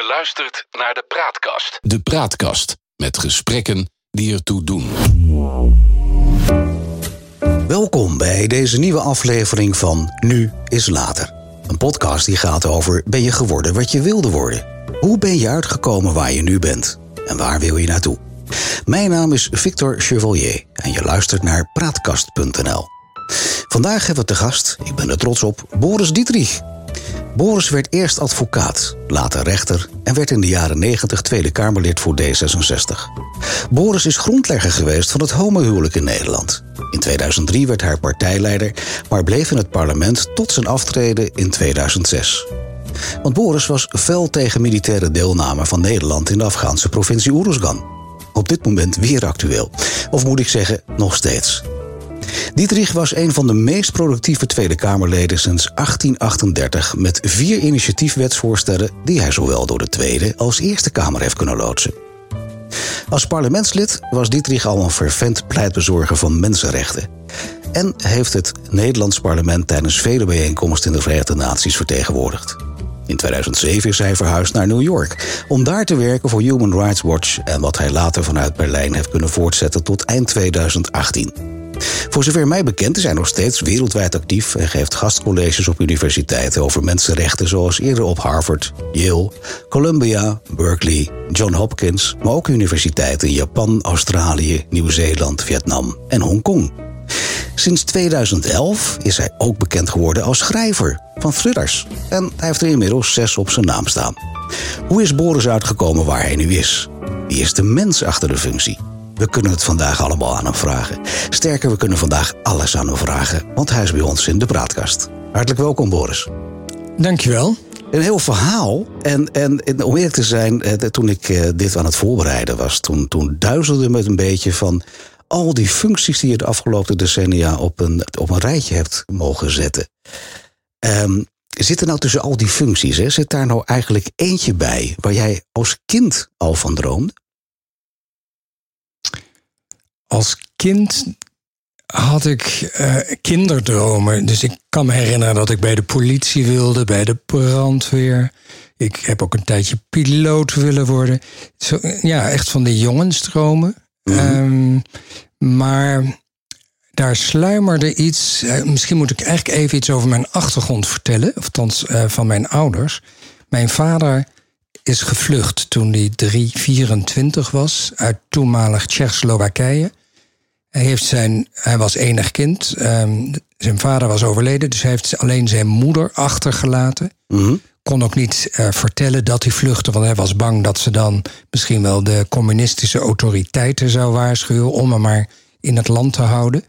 Je luistert naar de Praatkast. De Praatkast met gesprekken die ertoe doen. Welkom bij deze nieuwe aflevering van Nu is Later. Een podcast die gaat over ben je geworden wat je wilde worden? Hoe ben je uitgekomen waar je nu bent? En waar wil je naartoe? Mijn naam is Victor Chevalier en je luistert naar praatkast.nl. Vandaag hebben we te gast, ik ben er trots op, Boris Dietrich. Boris werd eerst advocaat, later rechter en werd in de jaren 90 Tweede Kamerlid voor D66. Boris is grondlegger geweest van het homohuwelijk in Nederland. In 2003 werd hij partijleider, maar bleef in het parlement tot zijn aftreden in 2006. Want Boris was fel tegen militaire deelname van Nederland in de Afghaanse provincie Uruzgan. Op dit moment weer actueel. Of moet ik zeggen, nog steeds. Dietrich was een van de meest productieve Tweede Kamerleden sinds 1838 met vier initiatiefwetsvoorstellen die hij zowel door de Tweede als Eerste Kamer heeft kunnen loodsen. Als parlementslid was Dietrich al een fervent pleitbezorger van mensenrechten. En heeft het Nederlands parlement tijdens vele bijeenkomsten in de Verenigde Naties vertegenwoordigd. In 2007 is hij verhuisd naar New York om daar te werken voor Human Rights Watch en wat hij later vanuit Berlijn heeft kunnen voortzetten tot eind 2018. Voor zover mij bekend is hij nog steeds wereldwijd actief en geeft gastcolleges op universiteiten over mensenrechten, zoals eerder op Harvard, Yale, Columbia, Berkeley, John Hopkins, maar ook universiteiten in Japan, Australië, Nieuw-Zeeland, Vietnam en Hongkong. Sinds 2011 is hij ook bekend geworden als schrijver van thrillers. En hij heeft er inmiddels zes op zijn naam staan. Hoe is Boris uitgekomen waar hij nu is? Wie is de mens achter de functie? We kunnen het vandaag allemaal aan hem vragen. Sterker, we kunnen vandaag alles aan hem vragen, want hij is bij ons in de praatkast. Hartelijk welkom, Boris. Dankjewel. Een heel verhaal. En, en, en om eerlijk te zijn, eh, toen ik eh, dit aan het voorbereiden was, toen, toen duizelde me het een beetje van al die functies die je de afgelopen decennia op een, op een rijtje hebt mogen zetten. Um, zit er nou tussen al die functies, hè, zit daar nou eigenlijk eentje bij waar jij als kind al van droomde? Als kind had ik uh, kinderdromen. Dus ik kan me herinneren dat ik bij de politie wilde, bij de brandweer. Ik heb ook een tijdje piloot willen worden. Zo, ja, echt van de jongensdromen. Mm -hmm. um, maar daar sluimerde iets. Uh, misschien moet ik eigenlijk even iets over mijn achtergrond vertellen. Of althans, uh, van mijn ouders. Mijn vader is gevlucht toen hij 324 was uit toenmalig Tsjechoslowakije. Hij, heeft zijn, hij was enig kind. Um, zijn vader was overleden, dus hij heeft alleen zijn moeder achtergelaten. Mm -hmm. Kon ook niet uh, vertellen dat hij vluchtte, want hij was bang dat ze dan misschien wel de communistische autoriteiten zou waarschuwen om hem maar in het land te houden.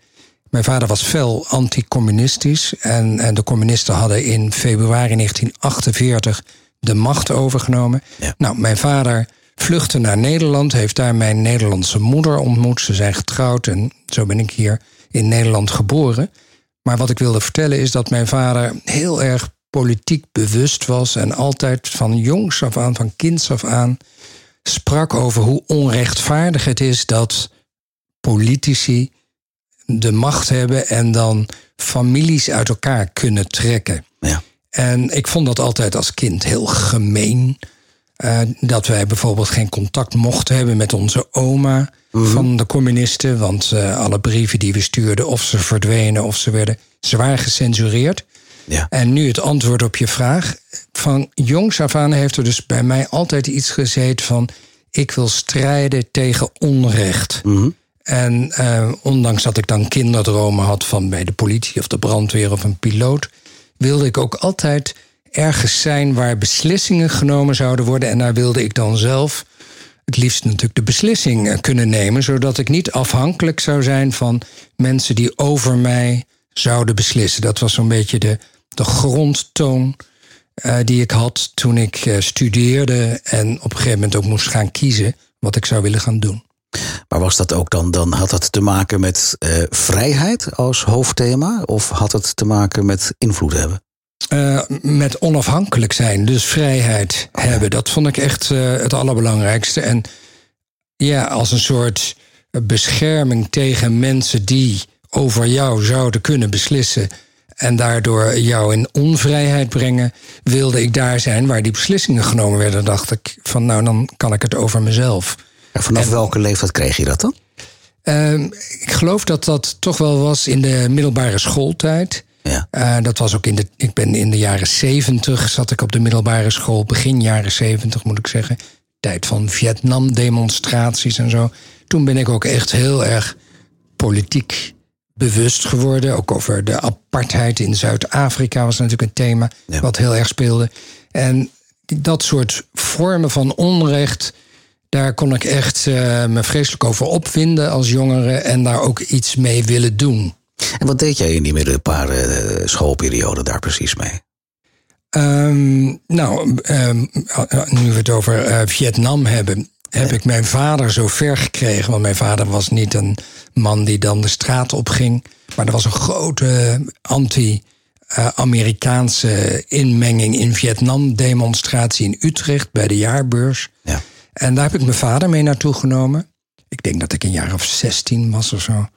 Mijn vader was fel anticommunistisch en, en de communisten hadden in februari 1948 de macht overgenomen. Ja. Nou, mijn vader vluchtte naar Nederland, heeft daar mijn Nederlandse moeder ontmoet. Ze zijn getrouwd en zo ben ik hier in Nederland geboren. Maar wat ik wilde vertellen is dat mijn vader heel erg politiek bewust was en altijd van jongs af aan, van kinds af aan, sprak over hoe onrechtvaardig het is dat politici de macht hebben en dan families uit elkaar kunnen trekken. Ja. En ik vond dat altijd als kind heel gemeen. Uh, dat wij bijvoorbeeld geen contact mochten hebben met onze oma -hmm. van de communisten. Want uh, alle brieven die we stuurden, of ze verdwenen of ze werden zwaar gecensureerd. Ja. En nu het antwoord op je vraag. Van jongs af aan heeft er dus bij mij altijd iets gezeten van... ik wil strijden tegen onrecht. -hmm. En uh, ondanks dat ik dan kinderdromen had van bij de politie of de brandweer of een piloot... wilde ik ook altijd ergens zijn waar beslissingen genomen zouden worden. En daar wilde ik dan zelf het liefst natuurlijk de beslissing kunnen nemen, zodat ik niet afhankelijk zou zijn van mensen die over mij zouden beslissen. Dat was zo'n beetje de, de grondtoon uh, die ik had toen ik uh, studeerde en op een gegeven moment ook moest gaan kiezen wat ik zou willen gaan doen. Maar was dat ook dan, dan had dat te maken met vrijheid als hoofdthema? Of had het te maken met invloed hebben? Uh, met onafhankelijk zijn, dus vrijheid hebben. Dat vond ik echt uh, het allerbelangrijkste. En ja, als een soort bescherming tegen mensen die over jou zouden kunnen beslissen. en daardoor jou in onvrijheid brengen, wilde ik daar zijn waar die beslissingen genomen werden. Dacht ik van nou, dan kan ik het over mezelf. En vanaf welke leeftijd kreeg je dat dan? Ehm, ik geloof dat dat toch wel was in de middelbare schooltijd. Ja. Uh, dat was ook in de. Ik ben in de jaren zeventig zat ik op de middelbare school, begin jaren zeventig moet ik zeggen. Tijd van Vietnam-demonstraties en zo. Toen ben ik ook echt heel erg politiek bewust geworden. Ook over de apartheid in Zuid-Afrika was natuurlijk een thema Ja. wat heel erg speelde. En dat soort vormen van onrecht, daar kon ik echt eh, me vreselijk over opwinden als jongere en daar ook iets mee willen doen. En wat deed jij in die middelbare eh, schoolperiode daar precies mee? Ehm, nou, ehm, nu we het over eh, Vietnam hebben, heb ik mijn vader zo ver gekregen. Want mijn vader was niet een man die dan de straat opging. Maar er was een grote anti-Amerikaanse inmenging in Vietnam. Demonstratie in Utrecht bij de jaarbeurs. Ja. En daar heb ik mijn vader mee naartoe genomen. Ik denk dat ik een jaar of 16 was of zo.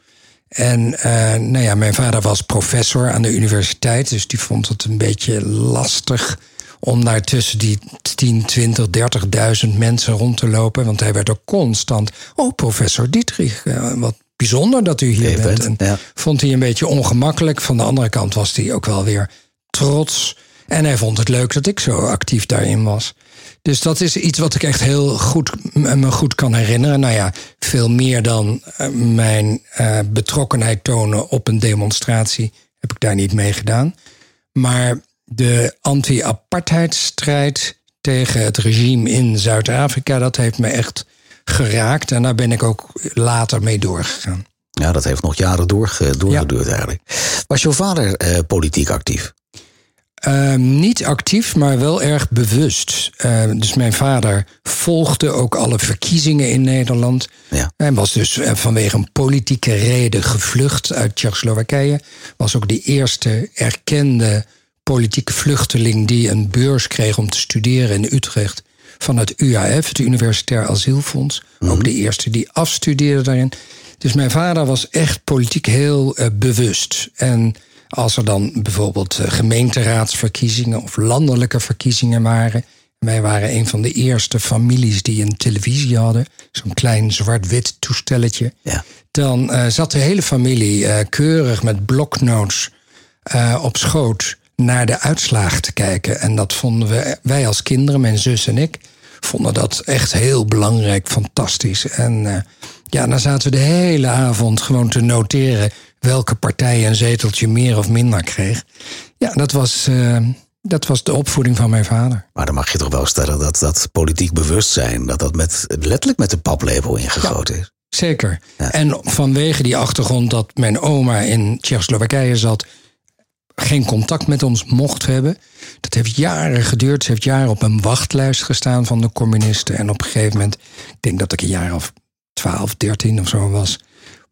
En eh, nou ja, mijn vader was professor aan de universiteit, dus die vond het een beetje lastig om daar tussen die 10, 20, 30.000 mensen rond te lopen. Want hij werd ook constant. Oh, professor Dietrich, eh, wat bijzonder dat u hier bent. bent, En ja. Vond hij een beetje ongemakkelijk. Van de andere kant was hij ook wel weer trots. En hij vond het leuk dat ik zo actief daarin was. Dus dat is iets wat ik echt heel goed me goed kan herinneren. Nou ja, veel meer dan eh, mijn eh, betrokkenheid tonen op een demonstratie heb ik daar niet mee gedaan. Maar de anti-apartheidstrijd tegen het regime in Zuid-Afrika, dat heeft me echt geraakt. En daar ben ik ook later mee doorgegaan. Ja, dat heeft nog jaren doorge, doorgeduurd eigenlijk. Was jouw vader eh, politiek actief? Uh, niet actief, maar wel erg bewust. Uh, dus mijn vader volgde ook alle verkiezingen in Nederland. Ja. Hij was dus uh, vanwege een politieke reden gevlucht uit Tsjechoslowakije. Was ook de eerste erkende politieke vluchteling die een beurs kreeg om te studeren in Utrecht. Van het UAF, het Universitair Asielfonds. Mm. Ook de eerste die afstudeerde daarin. Dus mijn vader was echt politiek heel uh, bewust. En als er dan bijvoorbeeld uh, gemeenteraadsverkiezingen of landelijke verkiezingen waren. Wij waren een van de eerste families die een televisie hadden. Zo'n klein zwart-wit toestelletje. Ja. Dan uh, zat de hele familie uh, keurig met bloknotes op schoot naar de uitslagen te kijken. En dat vonden we, wij als kinderen, mijn zus en ik, vonden dat echt heel belangrijk, fantastisch. En ja, dan zaten we de hele avond gewoon te noteren welke partij een zeteltje meer of minder kreeg. Ja, dat was, uh, dat was de opvoeding van mijn vader. Maar dan mag je toch wel stellen dat dat politiek bewustzijn, dat dat met, letterlijk met de paplepel ingegoten ja. is. Zeker. Ja. En vanwege die achtergrond dat mijn oma in Tsjechoslowakije zat, geen contact met ons mocht hebben. Dat heeft jaren geduurd. Ze heeft jaren op een wachtlijst gestaan van de communisten. En op een gegeven moment, ik denk dat ik een jaar of 12, 13 of zo was,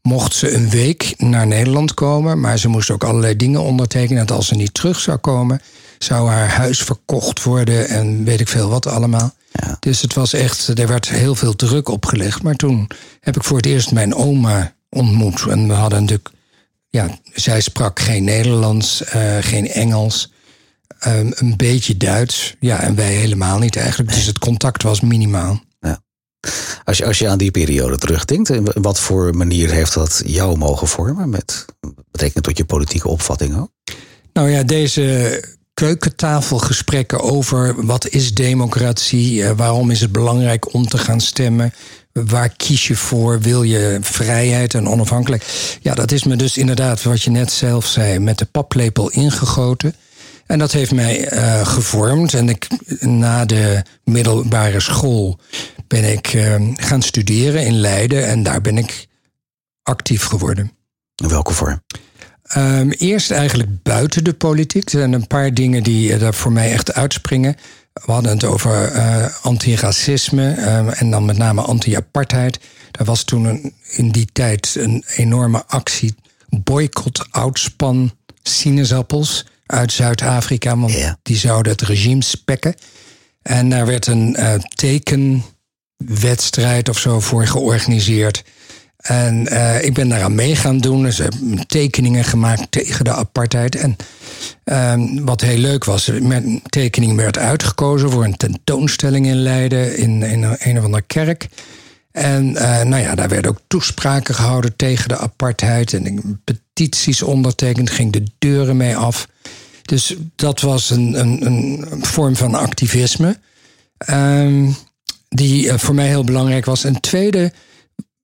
mocht ze een week naar Nederland komen. Maar ze moest ook allerlei dingen ondertekenen. Dat als ze niet terug zou komen, zou haar huis verkocht worden en weet ik veel wat allemaal. Ja. Dus het was echt, er werd heel veel druk opgelegd. Maar toen heb ik voor het eerst mijn oma ontmoet. En we hadden natuurlijk ja, zij sprak geen Nederlands, uh, geen Engels, um, een beetje Duits. Ja, en wij helemaal niet eigenlijk. Dus het contact was minimaal. Als, je, als je aan die periode terugdenkt, in wat voor manier heeft dat jou mogen vormen? Met betrekking tot je politieke opvatting ook? Nou ja, deze keukentafelgesprekken over wat is democratie, uh, waarom is het belangrijk om te gaan stemmen, Waar kies je voor? Wil je vrijheid en onafhankelijk? Ja, dat is me dus inderdaad, wat je net zelf zei, met de paplepel ingegoten. En dat heeft mij uh, gevormd. En ik, na de middelbare school ben ik uh, gaan studeren in Leiden. En daar ben ik actief geworden. In welke vorm? Um, eerst eigenlijk buiten de politiek. Er zijn een paar dingen die daar voor mij echt uitspringen. We hadden het over uh, antiracisme uh, en dan met name anti-apartheid. Er was toen een, in die tijd een enorme actie boycott oudspan sinaasappels uit Zuid-Afrika, want die zouden het regime spekken. En daar werd een uh, tekenwedstrijd of zo voor georganiseerd. En uh, ik ben daaraan mee gaan doen. Dus hebben tekeningen gemaakt tegen de apartheid. En uh, wat heel leuk was, mijn tekening werd uitgekozen voor een tentoonstelling in Leiden in, in een, of andere kerk. En uh, nou ja, daar werden ook toespraken gehouden tegen de apartheid. En petities ondertekend, ging de deuren mee af. Dus dat was een, een, een vorm van activisme. Uh, die uh, voor mij heel belangrijk was. En tweede,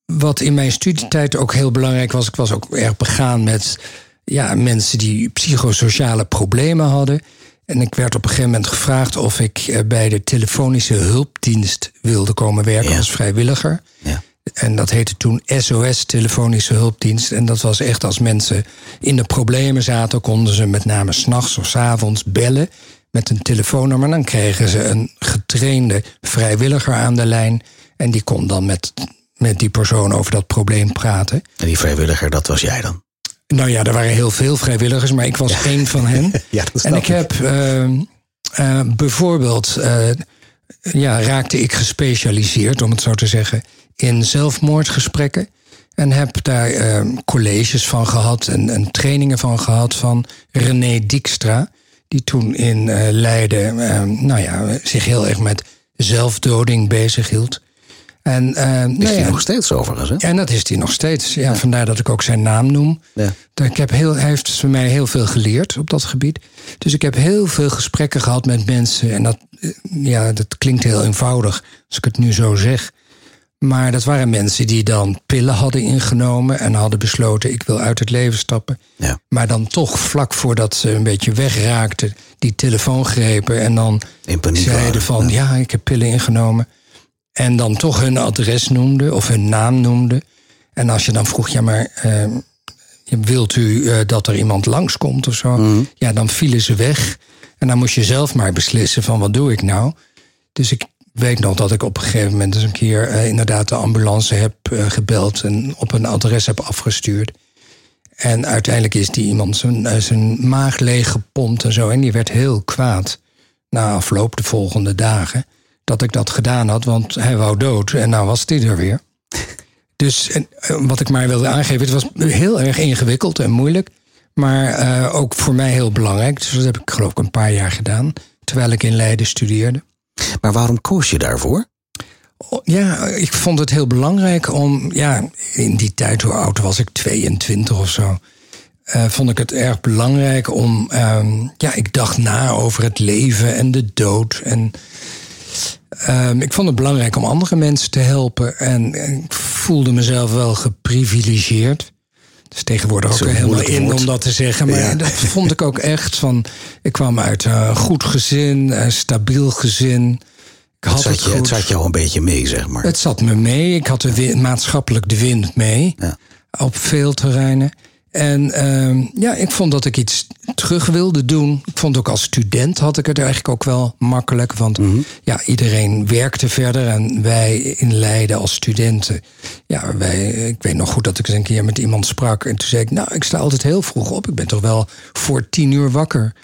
wat in mijn studietijd ook heel belangrijk was, ik was ook erg begaan met ja, mensen die psychosociale problemen hadden. En ik werd op een gegeven moment gevraagd of ik eh, bij de telefonische hulpdienst wilde komen werken Ja. als vrijwilliger. Ja. En dat heette toen SOS, telefonische hulpdienst. En dat was echt als mensen in de problemen zaten, konden ze met name s'nachts of s avonds bellen met een telefoonnummer. Dan kregen ze een getrainde vrijwilliger aan de lijn. En die kon dan met, met die persoon over dat probleem praten. En die vrijwilliger, dat was jij dan? Nou ja, er waren heel veel vrijwilligers, maar ik was één van hen. Ja, dat en ik heb uh, uh, bijvoorbeeld, uh, ja, raakte ik gespecialiseerd, om het zo te zeggen, in zelfmoordgesprekken. En heb daar uh, colleges van gehad en, en, trainingen van gehad van René Dijkstra. Die toen in uh, Leiden uh, nou ja, zich heel erg met zelfdoding bezig hield. En, uh, is nou hij ja, nog steeds overigens, hè? En dat is hij nog steeds. Ja, Vandaar dat ik ook zijn naam noem. Ja. Ik heb heel, hij heeft voor mij heel veel geleerd op dat gebied. Dus ik heb heel veel gesprekken gehad met mensen. En dat, ja, dat klinkt heel eenvoudig als ik het nu zo zeg. Maar dat waren mensen die dan pillen hadden ingenomen en hadden besloten: ik wil uit het leven stappen. Ja. Maar dan toch vlak voordat ze een beetje wegraakten, die telefoon grepen en dan zeiden van: ja. ik heb pillen ingenomen. En dan toch hun adres noemden of hun naam noemden. En als je dan vroeg: ja, maar uh, wilt u uh, dat er iemand langskomt of zo? Mm. Ja, dan vielen ze weg. En dan moest je zelf maar beslissen: van wat doe ik nou? Dus ik weet nog dat ik op een gegeven moment eens een keer uh, inderdaad de ambulance heb uh, gebeld en op een adres heb afgestuurd. En uiteindelijk is die iemand zijn, uh, zijn maag leeg gepompt en zo. En die werd heel kwaad na afloop de volgende dagen dat ik dat gedaan had, want hij wou dood en nou was hij er weer. Dus en, wat ik maar wilde aangeven, het was heel erg ingewikkeld en moeilijk, maar ook voor mij heel belangrijk. Dus dat heb ik geloof ik een paar jaar gedaan, terwijl ik in Leiden studeerde. Maar waarom koos je daarvoor? Ja, ik vond het heel belangrijk om, ja, in die tijd, hoe oud was ik, 22 of zo. Uh, vond ik het erg belangrijk om, um, ja, ik dacht na over het leven en de dood. En um, ik vond het belangrijk om andere mensen te helpen. En ik voelde mezelf wel geprivilegeerd. Dus tegenwoordig ook helemaal in woord. om dat te zeggen. Maar ja. dat vond ik ook echt van. Ik kwam uit een goed gezin, een stabiel gezin. Ik had het, zat je, goed. het zat jou een beetje mee, zeg maar. Het zat me mee. Ik had de wind, maatschappelijk de wind mee. Ja. Op veel terreinen. En uh, ja, ik vond dat ik iets terug wilde doen. Ik vond ook als student had ik het eigenlijk ook wel makkelijk. Want Mhm. mm -hmm. ja, iedereen werkte verder. En wij in Leiden als studenten. Ja, wij, ik weet nog goed dat ik eens een keer met iemand sprak. En toen zei ik, nou, ik sta altijd heel vroeg op. Ik ben toch wel voor tien uur wakker.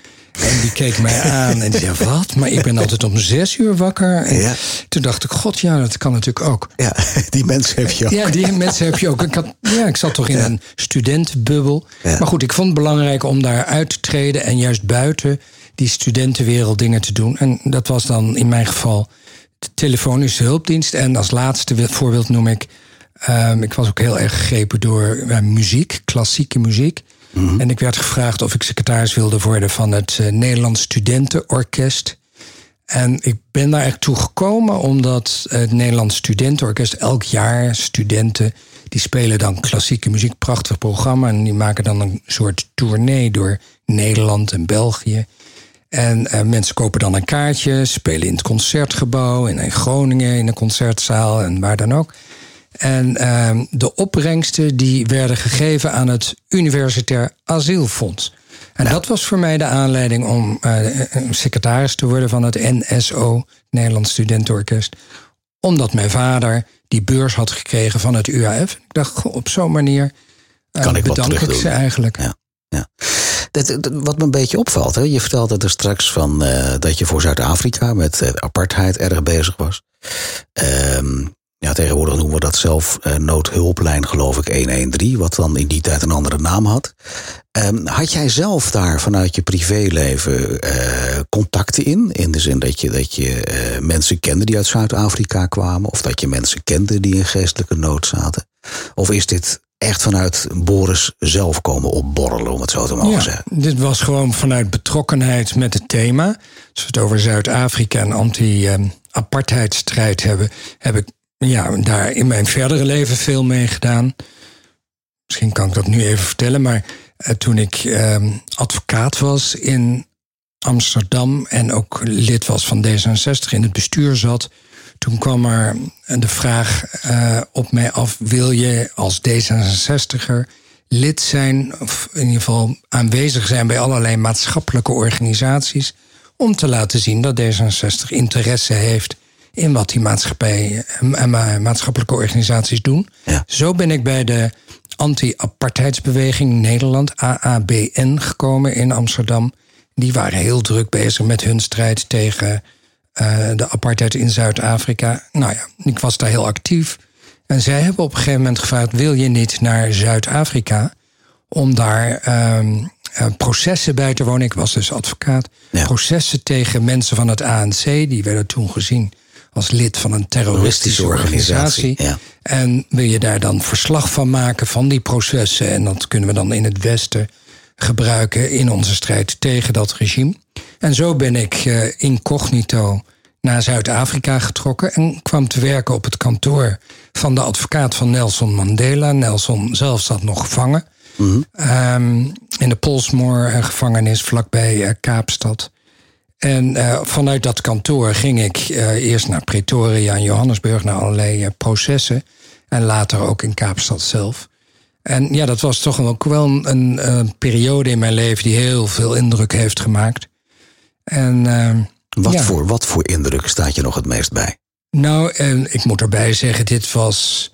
En die keek mij aan en die zei, wat? Maar ik ben altijd om zes uur wakker. En ja. toen dacht ik, god, ja, dat kan natuurlijk ook. Ja, die mensen heb je ook. Ja, die mensen heb je ook. Ik, had, ja, ik zat toch in ja. een studentenbubbel. Ja. Maar goed, ik vond het belangrijk om daar uit te treden... en juist buiten die studentenwereld dingen te doen. En dat was dan in mijn geval de telefonische hulpdienst. En als laatste voorbeeld noem ik... Um, ik was ook heel erg gegrepen door uh, muziek, klassieke muziek... -hmm. En ik werd gevraagd of ik secretaris wilde worden van het uh, Nederlands Studentenorkest. En ik ben daar echt toe gekomen omdat het Nederlands Studentenorkest elk jaar studenten die spelen dan klassieke muziek, prachtig programma. En die maken dan een soort tournee door Nederland en België. En uh, mensen kopen dan een kaartje, spelen in het concertgebouw, in Groningen, in een concertzaal en waar dan ook. En uh, de opbrengsten die werden gegeven aan het Universitair Asielfonds. En dat was voor mij de aanleiding om uh, secretaris te worden van het NSO, Nederlands Studentenorkest. Omdat mijn vader die beurs had gekregen van het UAF. Ik dacht, op zo'n manier uh, kan ik bedank ik ze eigenlijk. Ja. Ja. Dat, dat, wat me een beetje opvalt, hè? je vertelde er straks van uh, dat je voor Zuid-Afrika met apartheid erg bezig was. Um, Ja, tegenwoordig noemen we dat zelf uh, noodhulplijn, geloof ik, 113, wat dan in die tijd een andere naam had. Um, had jij zelf daar vanuit je privéleven uh, contacten in? In de zin dat je, dat je uh, mensen kende die uit Zuid-Afrika kwamen, of dat je mensen kende die in geestelijke nood zaten? Of is dit echt vanuit Boris zelf komen opborrelen, om het zo te mogen ja, zeggen? Dit was gewoon vanuit betrokkenheid met het thema. Als we het over Zuid-Afrika en anti-apartheidstrijd hebben, heb ik ja, daar in mijn verdere leven veel mee gedaan. Misschien kan ik dat nu even vertellen, maar uh, toen ik uh, advocaat was in Amsterdam en ook lid was van D66 in het bestuur zat, toen kwam er de vraag uh, op mij af: wil je als D66er lid zijn, of in ieder geval aanwezig zijn bij allerlei maatschappelijke organisaties, om te laten zien dat D66 interesse heeft in wat die maatschappij en maatschappelijke organisaties doen. Ja. Zo ben ik bij de anti-apartheidsbeweging Nederland, AABN, gekomen in Amsterdam. Die waren heel druk bezig met hun strijd tegen uh, de apartheid in Zuid-Afrika. Nou ja, ik was daar heel actief. En zij hebben op een gegeven moment gevraagd: wil je niet naar Zuid-Afrika om daar um, uh, processen bij te wonen? Ik was dus advocaat. Ja. Processen tegen mensen van het ANC, die werden toen gezien als lid van een terroristische organisatie. ja. En wil je daar dan verslag van maken van die processen? En dat kunnen we dan in het Westen gebruiken in onze strijd tegen dat regime. En zo ben ik uh, incognito naar Zuid-Afrika getrokken en kwam te werken op het kantoor van de advocaat van Nelson Mandela. Nelson zelf zat nog gevangen Mhm. um, in de Polsmoor-gevangenis vlakbij uh, Kaapstad. En uh, vanuit dat kantoor ging ik uh, eerst naar Pretoria en Johannesburg naar allerlei uh, processen. En later ook in Kaapstad zelf. En ja, dat was toch ook wel een, een periode in mijn leven die heel veel indruk heeft gemaakt. En, ehm, wat, ja. voor, wat voor indruk staat je nog het meest bij? Nou, en ik moet erbij zeggen, dit was,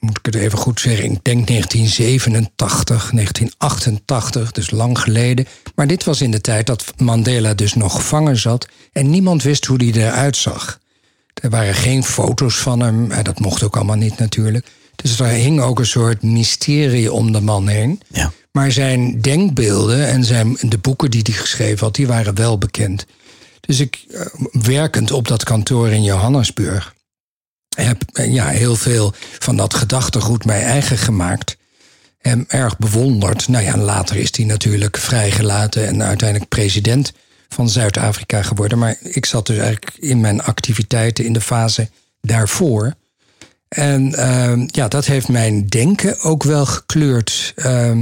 moet ik het even goed zeggen, ik denk 1987, 1988, dus lang geleden. Maar dit was in de tijd dat Mandela dus nog gevangen zat en niemand wist hoe hij eruit zag. Er waren geen foto's van hem, dat mocht ook allemaal niet natuurlijk. Dus er hing ook een soort mysterie om de man heen. Ja. Maar zijn denkbeelden en zijn, de boeken die hij geschreven had, die waren wel bekend. Dus ik, uh, werkend op dat kantoor in Johannesburg, heb uh, ja, heel veel van dat gedachtegoed mij eigen gemaakt. Hem erg bewonderd. Nou ja, later is hij natuurlijk vrijgelaten en uiteindelijk president van Zuid-Afrika geworden. Maar ik zat dus eigenlijk in mijn activiteiten in de fase daarvoor. En uh, ja, dat heeft mijn denken ook wel gekleurd. Uh,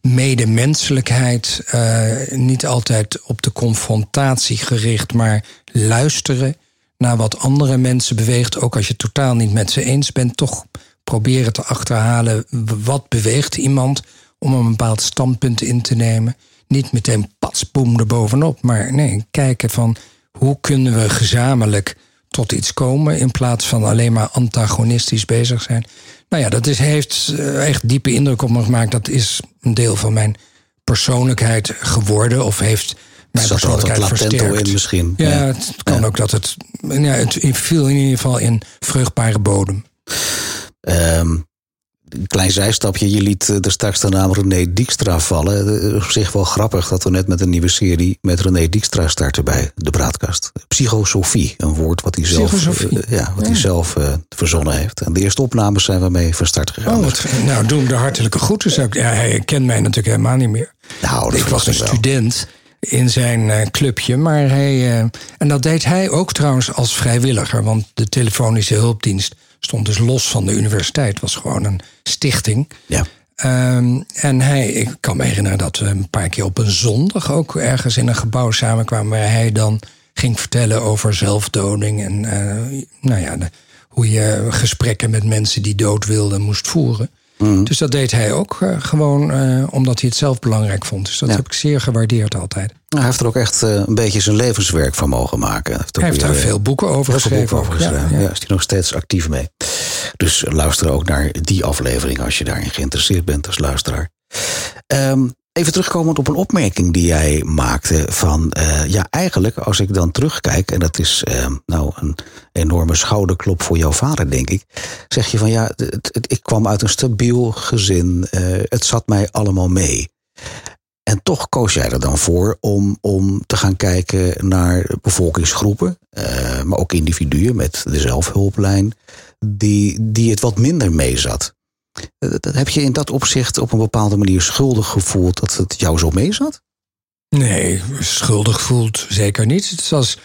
medemenselijkheid, uh, niet altijd op de confrontatie gericht, maar luisteren naar wat andere mensen beweegt. Ook als je totaal niet met ze eens bent, toch proberen te achterhalen wat beweegt iemand om een bepaald standpunt in te nemen. Niet meteen patsboom erbovenop, maar nee, kijken van hoe kunnen we gezamenlijk tot iets komen in plaats van alleen maar antagonistisch bezig zijn. Nou ja, dat is, heeft echt diepe indruk op me gemaakt. Dat is een deel van mijn persoonlijkheid geworden of heeft mijn Zat persoonlijkheid er versterkt. in misschien. Ja, ja, het kan ja. ook dat het, ja, het viel in ieder geval in vruchtbare bodem. Um, een klein zijstapje. Je liet er straks de naam René Dijkstra vallen. Op zich wel grappig dat we net met een nieuwe serie met René Dijkstra starten bij de Braadkast. Psychosofie, een woord wat hij zelf, uh, ja, wat ja. hij zelf uh, verzonnen heeft. En de eerste opnames zijn we mee van start gegaan. Oh, wat, nou, doe hem de hartelijke groeten. Ja, hij kent mij natuurlijk helemaal niet meer. Nou, ik was een student in zijn uh, clubje. Maar hij, en dat deed hij ook trouwens als vrijwilliger. Want de telefonische hulpdienst stond dus los van de universiteit. was gewoon een stichting. Ja. Um, en hij, ik kan me herinneren dat we een paar keer op een zondag ook ergens in een gebouw samenkwamen. Waar hij dan ging vertellen over zelfdoding. En uh, nou ja, de, hoe je gesprekken met mensen die dood wilden moest voeren. Mm. Dus dat deed hij ook uh, gewoon uh, omdat hij het zelf belangrijk vond. Dus dat ja. heb ik zeer gewaardeerd altijd. Hij heeft er ook echt uh, een beetje zijn levenswerk van mogen maken. Hij heeft, hij heeft daar veel boeken over geschreven. Boeken over geschreven. Ja, ja. is hij nog steeds actief mee. Dus luister ook naar die aflevering als je daarin geïnteresseerd bent als luisteraar. Um, Even terugkomend op een opmerking die jij maakte van, uh, ja eigenlijk als ik dan terugkijk, en dat is uh, nou een enorme schouderklop voor jouw vader, denk ik. Zeg je van ja, ik kwam uit een stabiel gezin. Uh, het zat mij allemaal mee. En toch koos jij er dan voor om, om te gaan kijken naar bevolkingsgroepen, maar ook individuen met de zelfhulplijn, die, die het wat minder mee zat. Heb je in dat opzicht op een bepaalde manier schuldig gevoeld dat het jou zo mee zat? Nee, schuldig voelt zeker niet. Het is als,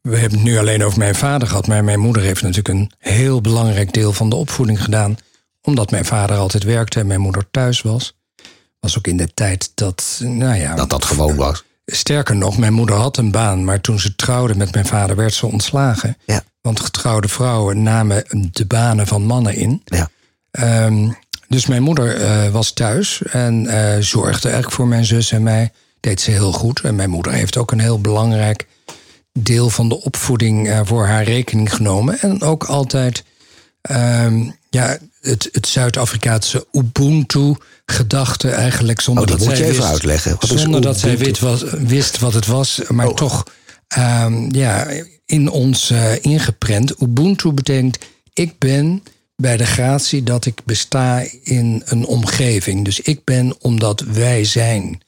we hebben het nu alleen over mijn vader gehad, maar mijn moeder heeft natuurlijk een heel belangrijk deel van de opvoeding gedaan, omdat mijn vader altijd werkte en mijn moeder thuis was. Was ook in de tijd dat, nou ja. Dat dat gewoon was. Sterker nog, mijn moeder had een baan, maar toen ze trouwde met mijn vader werd ze ontslagen. Ja. Want getrouwde vrouwen namen de banen van mannen in. Ja. Um, dus mijn moeder uh, was thuis en uh, zorgde eigenlijk voor mijn zus en mij. Deed ze heel goed. En mijn moeder heeft ook een heel belangrijk deel van de opvoeding uh, voor haar rekening genomen. En ook altijd um, ja, het, het Zuid-Afrikaanse Ubuntu-gedachte eigenlijk. Zonder oh, dat, dat moet zij je even wist, uitleggen. Wat zonder dat zij wist wat, wist wat het was, maar Oh. toch um, ja, in ons ingeprent. Ubuntu betekent ik ben bij de gratie dat ik besta in een omgeving. Dus ik ben omdat wij zijn.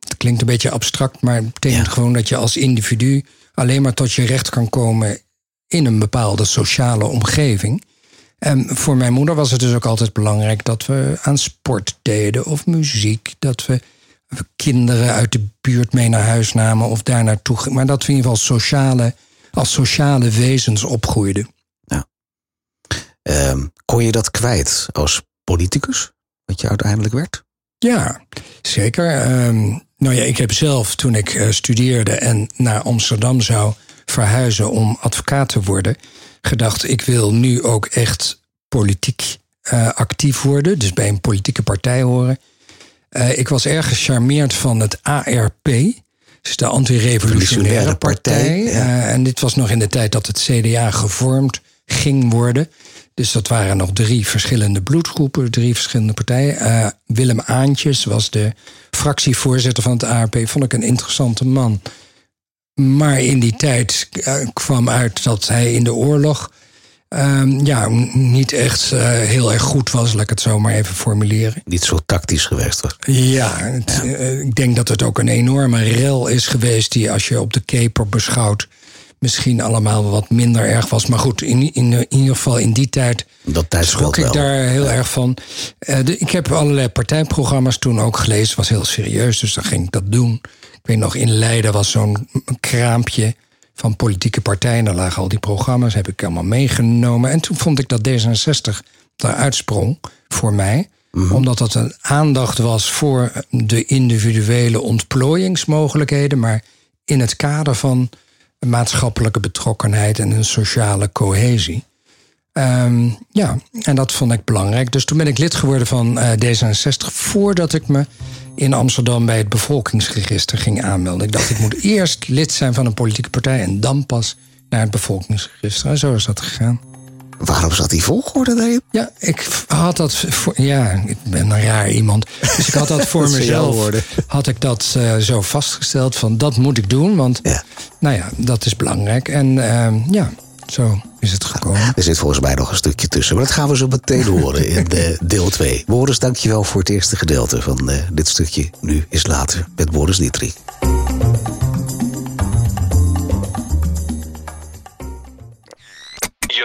Het klinkt een beetje abstract, maar het betekent Ja. gewoon dat je als individu alleen maar tot je recht kan komen in een bepaalde sociale omgeving. En voor mijn moeder was het dus ook altijd belangrijk dat we aan sport deden of muziek. Dat we kinderen uit de buurt mee naar huis namen of daar naartoe gingen. Maar dat we in ieder geval sociale, als sociale wezens opgroeiden. Ehm, kon je dat kwijt als politicus? Wat je uiteindelijk werd? Ja, zeker. Um, nou ja, ik heb zelf toen ik uh, studeerde en naar Amsterdam zou verhuizen om advocaat te worden, gedacht: ik wil nu ook echt politiek uh, actief worden, dus bij een politieke partij horen. Uh, ik was erg gecharmeerd van het ARP, dus de Antirevolutionaire Partij. Ja. en dit was nog in de tijd dat het CDA gevormd ging worden. Dus dat waren nog drie verschillende bloedgroepen, drie verschillende partijen. Uh, Willem Aantjes was de fractievoorzitter van het ARP. Vond ik een interessante man. Maar in die tijd uh, kwam uit dat hij in de oorlog uh, ja, niet echt uh, heel erg goed was, laat ik het zo maar even formuleren. Niet zo tactisch geweest was. Ja, het, ja. ik denk dat het ook een enorme rel is geweest die als je op de keper beschouwt misschien allemaal wat minder erg was. Maar goed, in, in, in ieder geval in die tijd dat tijd schrok ik wel. daar heel ja. erg van. Uh, de, ik heb allerlei partijprogramma's toen ook gelezen. was heel serieus, dus dan ging ik dat doen. Ik weet nog, in Leiden was zo'n kraampje van politieke partijen. Daar lagen al die programma's, heb ik allemaal meegenomen. En toen vond ik dat D66 daaruit sprong voor mij. Mm -hmm. Omdat dat een aandacht was voor de individuele ontplooiingsmogelijkheden. Maar in het kader van maatschappelijke betrokkenheid en een sociale cohesie. Um, ja, en dat vond ik belangrijk. Dus toen ben ik lid geworden van uh, D66 voordat ik me in Amsterdam bij het bevolkingsregister ging aanmelden. Ik dacht, ik moet eerst lid zijn van een politieke partij en dan pas naar het bevolkingsregister. En zo is dat gegaan. Waarom zat die volgorde erin? Ja, ik had dat voor, ja, ik ben een raar iemand. Dus ik had dat voor dat mezelf. Had ik dat uh, zo vastgesteld van dat moet ik doen, want ja. nou ja, dat is belangrijk. En uh, ja, zo is het gekomen. Er zit volgens mij nog een stukje tussen, maar dat gaan we zo meteen horen in de deel 2. Boris, dankjewel voor het eerste gedeelte van uh, dit stukje. Nu is later met Boris Dietrich.